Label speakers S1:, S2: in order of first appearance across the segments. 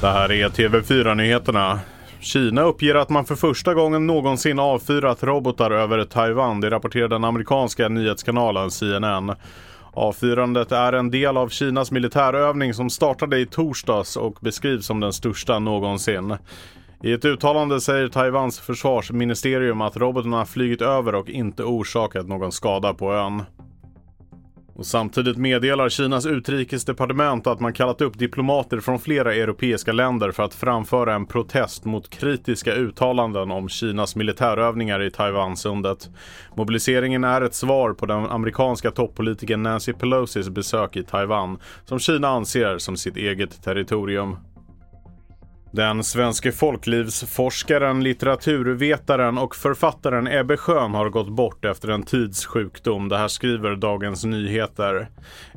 S1: Det här är TV4-nyheterna. Kina uppger att man för första gången någonsin avfyrat robotar över Taiwan. Det rapporterar den amerikanska nyhetskanalen CNN. Avfyrandet är en del av Kinas militärövning som startade i torsdags och beskrivs som den största någonsin. I ett uttalande säger Taiwans försvarsministerium att robotarna flygit över och inte orsakat någon skada på ön. Och samtidigt meddelar Kinas utrikesdepartement att man kallat upp diplomater från flera europeiska länder för att framföra en protest mot kritiska uttalanden om Kinas militärövningar i Taiwansundet. Mobiliseringen är ett svar på den amerikanska toppolitikern Nancy Pelosis besök i Taiwan, som Kina anser som sitt eget territorium. Den svenske folklivsforskaren, litteraturvetaren och författaren Ebbe Schön har gått bort efter en tids sjukdom. Det här skriver Dagens Nyheter.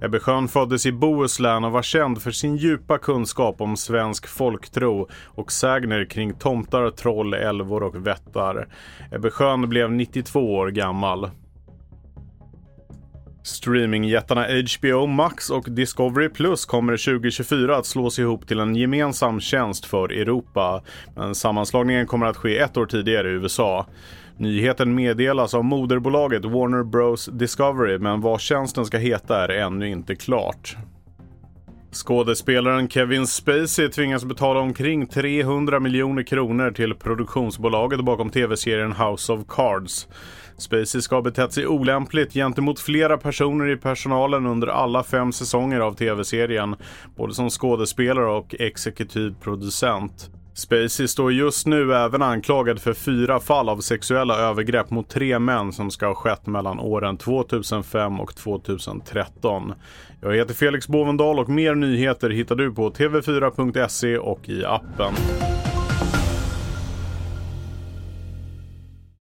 S1: Ebbe Schön föddes i Bohuslän och var känd för sin djupa kunskap om svensk folktro och sägner kring tomtar, troll, älvor och vättar. Ebbe Schön blev 92 år gammal. Streamingjättarna HBO Max och Discovery Plus kommer 2024 att slås ihop till en gemensam tjänst för Europa. Men sammanslagningen kommer att ske ett år tidigare i USA. Nyheten meddelas av moderbolaget Warner Bros Discovery men vad tjänsten ska heta är ännu inte klart. Skådespelaren Kevin Spacey tvingas betala omkring 300 miljoner kronor till produktionsbolaget bakom tv-serien House of Cards. Spacey ska ha betett sig olämpligt gentemot flera personer i personalen under alla fem säsonger av tv-serien, både som skådespelare och exekutiv producent. Spacey står just nu även anklagad för fyra fall av sexuella övergrepp mot tre män som ska ha skett mellan åren 2005 och 2013. Jag heter Felix Bovendal och mer nyheter hittar du på tv4.se och i appen.